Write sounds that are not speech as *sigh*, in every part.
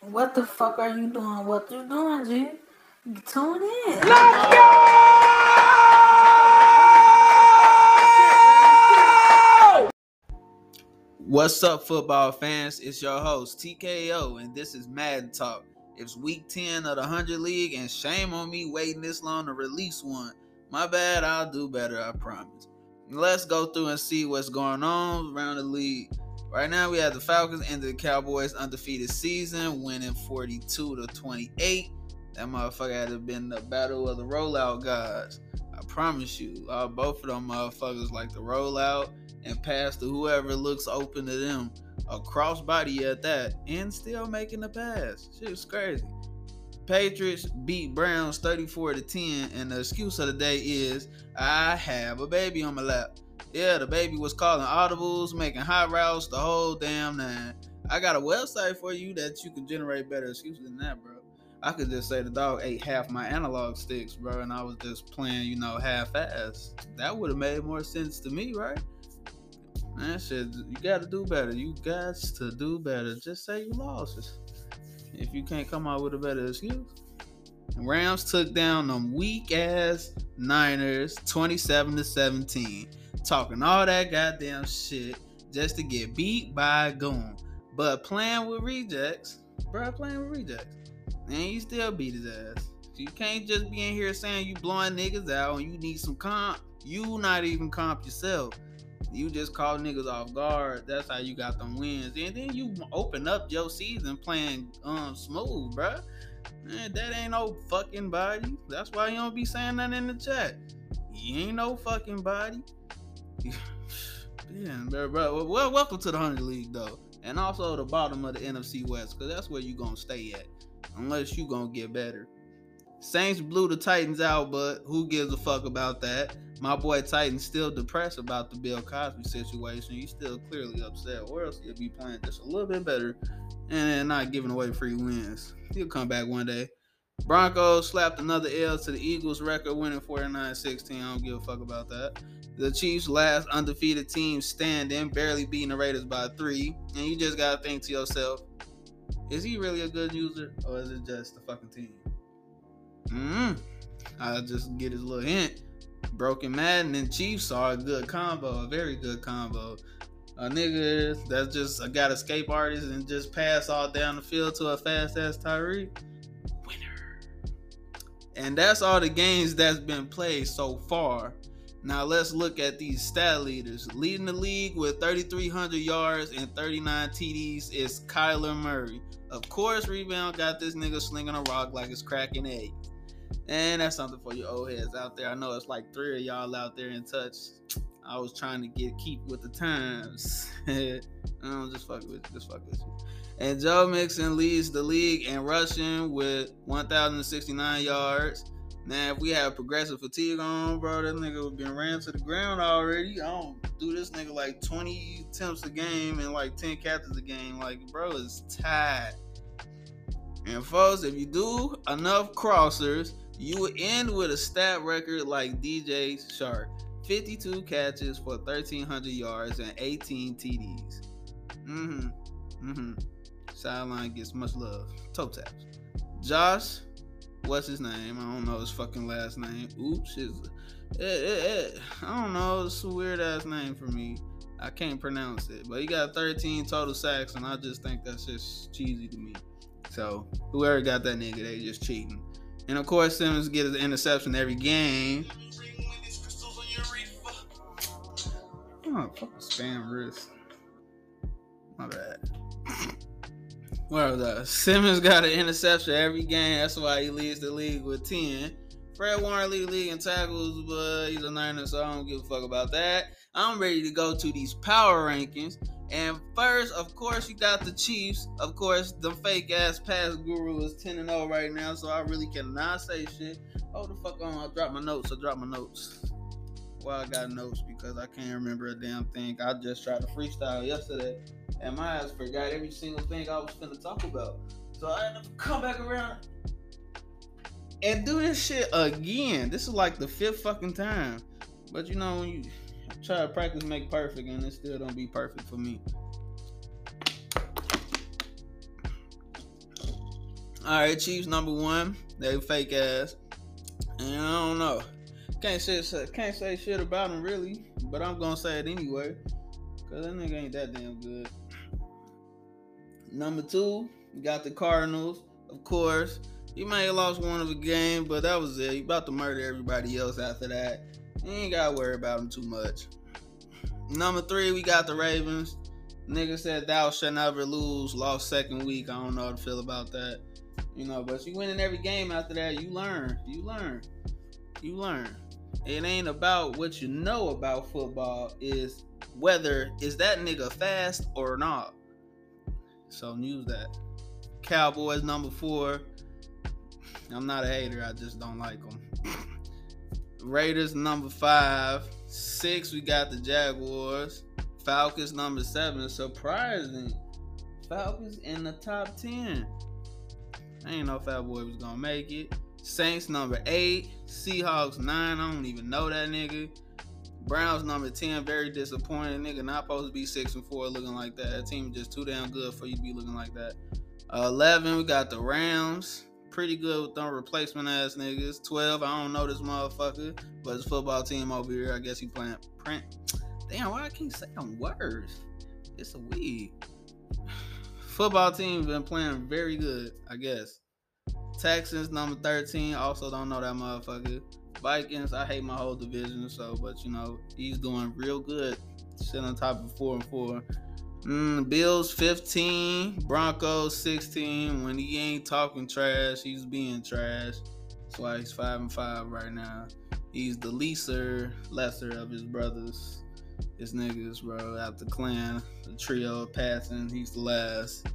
What the fuck are you doing? What you doing, G? Tune in. Let's go! What's up, football fans? It's your host, TKO, and this is Madden Talk. It's week 10 of the 100 League, and shame on me waiting this long to release one. My bad, I'll do better, I promise. Let's go through and see what's going on around the league. Right now, we have the Falcons and the Cowboys undefeated season, winning 42 to 28. That motherfucker had to been the battle of the rollout guys. I promise you, uh, both of them motherfuckers like to roll out and pass to whoever looks open to them. A crossbody at that, and still making the pass. Shit was crazy. Patriots beat Browns 34 to 10, and the excuse of the day is I have a baby on my lap. Yeah, the baby was calling audibles, making high routes, the whole damn nine. I got a website for you that you can generate better excuses than that, bro. I could just say the dog ate half my analog sticks, bro, and I was just playing, you know, half ass. That would have made more sense to me, right? Man, shit, you gotta do better. You got to do better. Just say you lost. If you can't come out with a better excuse. Rams took down them weak ass Niners 27 to 17 talking all that goddamn shit just to get beat by a goon. But playing with rejects, bro, playing with rejects, and you still beat his ass. You can't just be in here saying you blowing niggas out and you need some comp. You not even comp yourself. You just call niggas off guard. That's how you got them wins. And then you open up your season playing um smooth, bro. Man, that ain't no fucking body. That's why you don't be saying nothing in the chat. You ain't no fucking body. *laughs* yeah, bro, bro. Well, welcome to the hundred league though, and also the bottom of the NFC West, because that's where you're gonna stay at, unless you gonna get better. Saints blew the Titans out, but who gives a fuck about that? My boy Titan's still depressed about the Bill Cosby situation. He's still clearly upset, or else he'll be playing just a little bit better and not giving away free wins. He'll come back one day. Broncos slapped another L to the Eagles record, winning 49 16. I don't give a fuck about that. The Chiefs' last undefeated team standing, barely beating the Raiders by three. And you just gotta think to yourself, is he really a good user or is it just the fucking team? Mm-hmm. I just get his little hint. Broken Madden and Chiefs are a good combo, a very good combo. A nigga that's just a got escape artist and just pass all down the field to a fast ass Tyreek. And that's all the games that's been played so far. Now let's look at these stat leaders. Leading the league with 3,300 yards and 39 TDs is Kyler Murray. Of course, rebound got this nigga slinging a rock like it's cracking egg. And that's something for you old heads out there. I know it's like three of y'all out there in touch. I was trying to get keep with the times. *laughs* Don't just fuck with you, just fuck with you. And Joe Mixon leads the league in rushing with 1,069 yards. Now, if we have progressive fatigue on, bro, that nigga would been ran to the ground already. I don't do this nigga like 20 attempts a game and like 10 catches a game. Like, bro, is tired. And folks, if you do enough crossers, you will end with a stat record like DJ Chark. 52 catches for 1,300 yards and 18 TDs. Mm-hmm. Mm-hmm. Sideline gets much love. Toe taps. Josh what's his name? I don't know his fucking last name. Oops, his, it, it, it, I don't know. It's a weird ass name for me. I can't pronounce it, but he got 13 total sacks, and I just think that's just cheesy to me. So whoever got that nigga, they just cheating. And of course, Simmons gets an interception every game. Oh, fucking spam wrist. My bad. Was that? Simmons got an interception every game. That's why he leads the league with 10. Fred Warner lead the league in tackles, but he's a Niner, so I don't give a fuck about that. I'm ready to go to these power rankings. And first, of course, you got the Chiefs. Of course, the fake ass pass guru is 10 0 right now, so I really cannot say shit. Oh, the fuck on. I dropped my notes. I dropped my notes. I got notes because I can't remember a damn thing. I just tried to freestyle yesterday and my ass forgot every single thing I was gonna talk about. So I had to come back around and do this shit again. This is like the fifth fucking time. But you know, when you try to practice make perfect and it still don't be perfect for me. All right, Chiefs number one. They fake ass. And I don't know. Can't say can't say shit about him really, but I'm gonna say it anyway. Cause that nigga ain't that damn good. Number two, we got the Cardinals, of course. He may have lost one of the game, but that was it. He about to murder everybody else after that. You ain't gotta worry about him too much. Number three, we got the Ravens. Nigga said thou shall never lose. Lost second week. I don't know how to feel about that. You know, but you win in every game after that. You learn. You learn. You learn. It ain't about what you know about football. Is whether is that nigga fast or not. So use that. Cowboys number four. I'm not a hater. I just don't like them. *laughs* Raiders number five. Six, we got the Jaguars. Falcons number seven. Surprising. Falcons in the top 10. I ain't know Fat Boy was gonna make it. Saints number eight. Seahawks nine. I don't even know that nigga. Browns number 10. Very disappointed. Nigga not supposed to be six and four looking like that. That team just too damn good for you to be looking like that. Uh, 11, we got the Rams pretty good with them replacement ass niggas. 12, I don't know this motherfucker, but his football team over here, I guess he playing print. Damn, why I can't say them words? It's a weed. *sighs* Football team been playing very good, I guess. Texans number 13, also don't know that motherfucker. Vikings, I hate my whole division, so but you know, he's doing real good. Sitting on top of four and four. Mm, Bills 15, Broncos 16. When he ain't talking trash, he's being trash. That's why he's five and five right now. He's the lesser, lesser of his brothers. His niggas, bro. Out the clan, the trio passing, he's the last.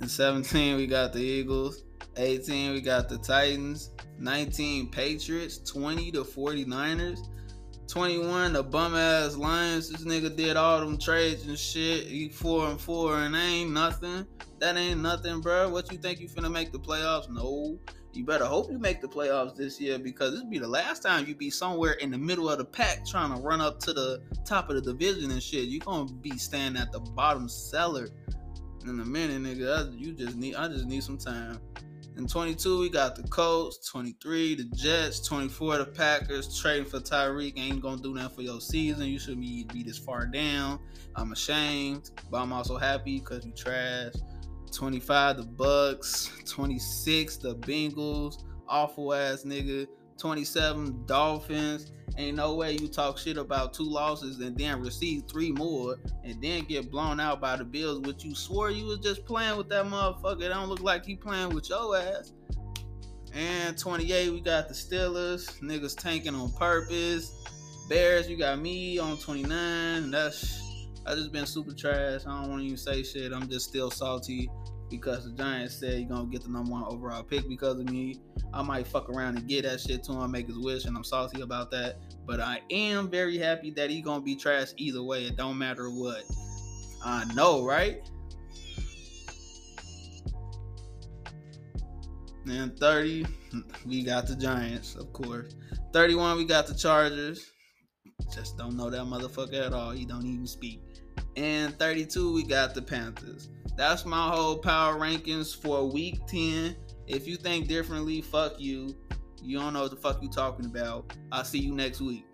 In 17, we got the Eagles. 18, we got the Titans. 19, Patriots. 20, the 49ers. 21, the bum ass Lions. This nigga did all them trades and shit. He four and four and ain't nothing. That ain't nothing, bro. What you think you finna make the playoffs? No. You better hope you make the playoffs this year because this be the last time you be somewhere in the middle of the pack trying to run up to the top of the division and shit. You gonna be standing at the bottom cellar in a minute, nigga. You just need. I just need some time. In 22, we got the Colts. 23, the Jets. 24, the Packers. Trading for Tyreek ain't gonna do nothing for your season. You should be be this far down. I'm ashamed, but I'm also happy because you trash. 25, the Bucks. 26, the Bengals. Awful ass nigga. 27, Dolphins. Ain't no way you talk shit about two losses and then receive three more and then get blown out by the Bills, which you swore you was just playing with that motherfucker. It don't look like he playing with your ass. And 28, we got the Steelers. Niggas tanking on purpose. Bears, you got me on 29. That's I just been super trash. I don't want to even say shit. I'm just still salty because the Giants said you're gonna get the number one overall pick because of me. I might fuck around and get that shit to him, make his wish, and I'm salty about that. But I am very happy that he gonna be trash either way. It don't matter what. I know, right? And 30, we got the Giants, of course. 31, we got the Chargers. Just don't know that motherfucker at all. He don't even speak. And 32, we got the Panthers. That's my whole power rankings for week 10. If you think differently, fuck you. You don't know what the fuck you talking about. I'll see you next week.